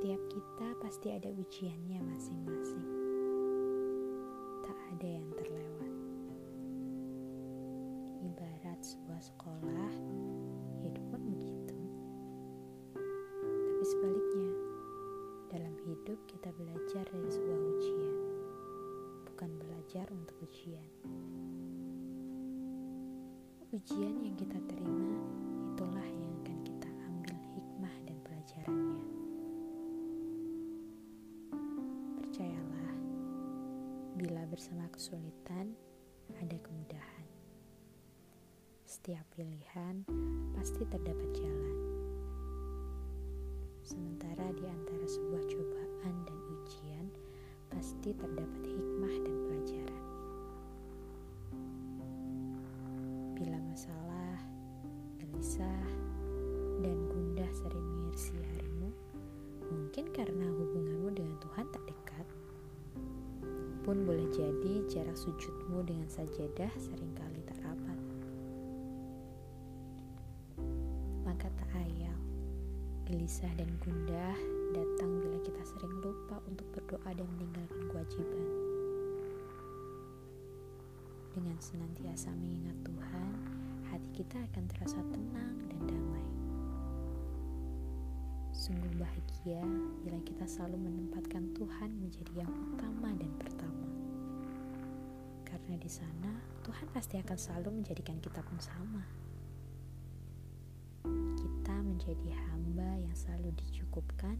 Setiap kita pasti ada ujiannya masing-masing. Tak ada yang terlewat. Ibarat sebuah sekolah, hidup pun begitu. Tapi sebaliknya, dalam hidup kita belajar dari sebuah ujian, bukan belajar untuk ujian. Ujian yang kita terima itulah yang bersama kesulitan, ada kemudahan. Setiap pilihan pasti terdapat jalan. Sementara di antara sebuah cobaan dan ujian, pasti terdapat hikmah dan pelajaran. Bila masalah, gelisah, dan gundah sering mengirsi harimu, mungkin karena Pun boleh jadi jarak sujudmu dengan sajadah sering kali tak rapat. Maka tak ayal, gelisah dan gundah datang bila kita sering lupa untuk berdoa dan meninggalkan kewajiban. Dengan senantiasa mengingat Tuhan, hati kita akan terasa tenang dan damai. Sungguh bahagia bila kita selalu menempatkan Tuhan menjadi yang utama dan pertama. Karena di sana Tuhan pasti akan selalu menjadikan kita pun sama. Kita menjadi hamba yang selalu dicukupkan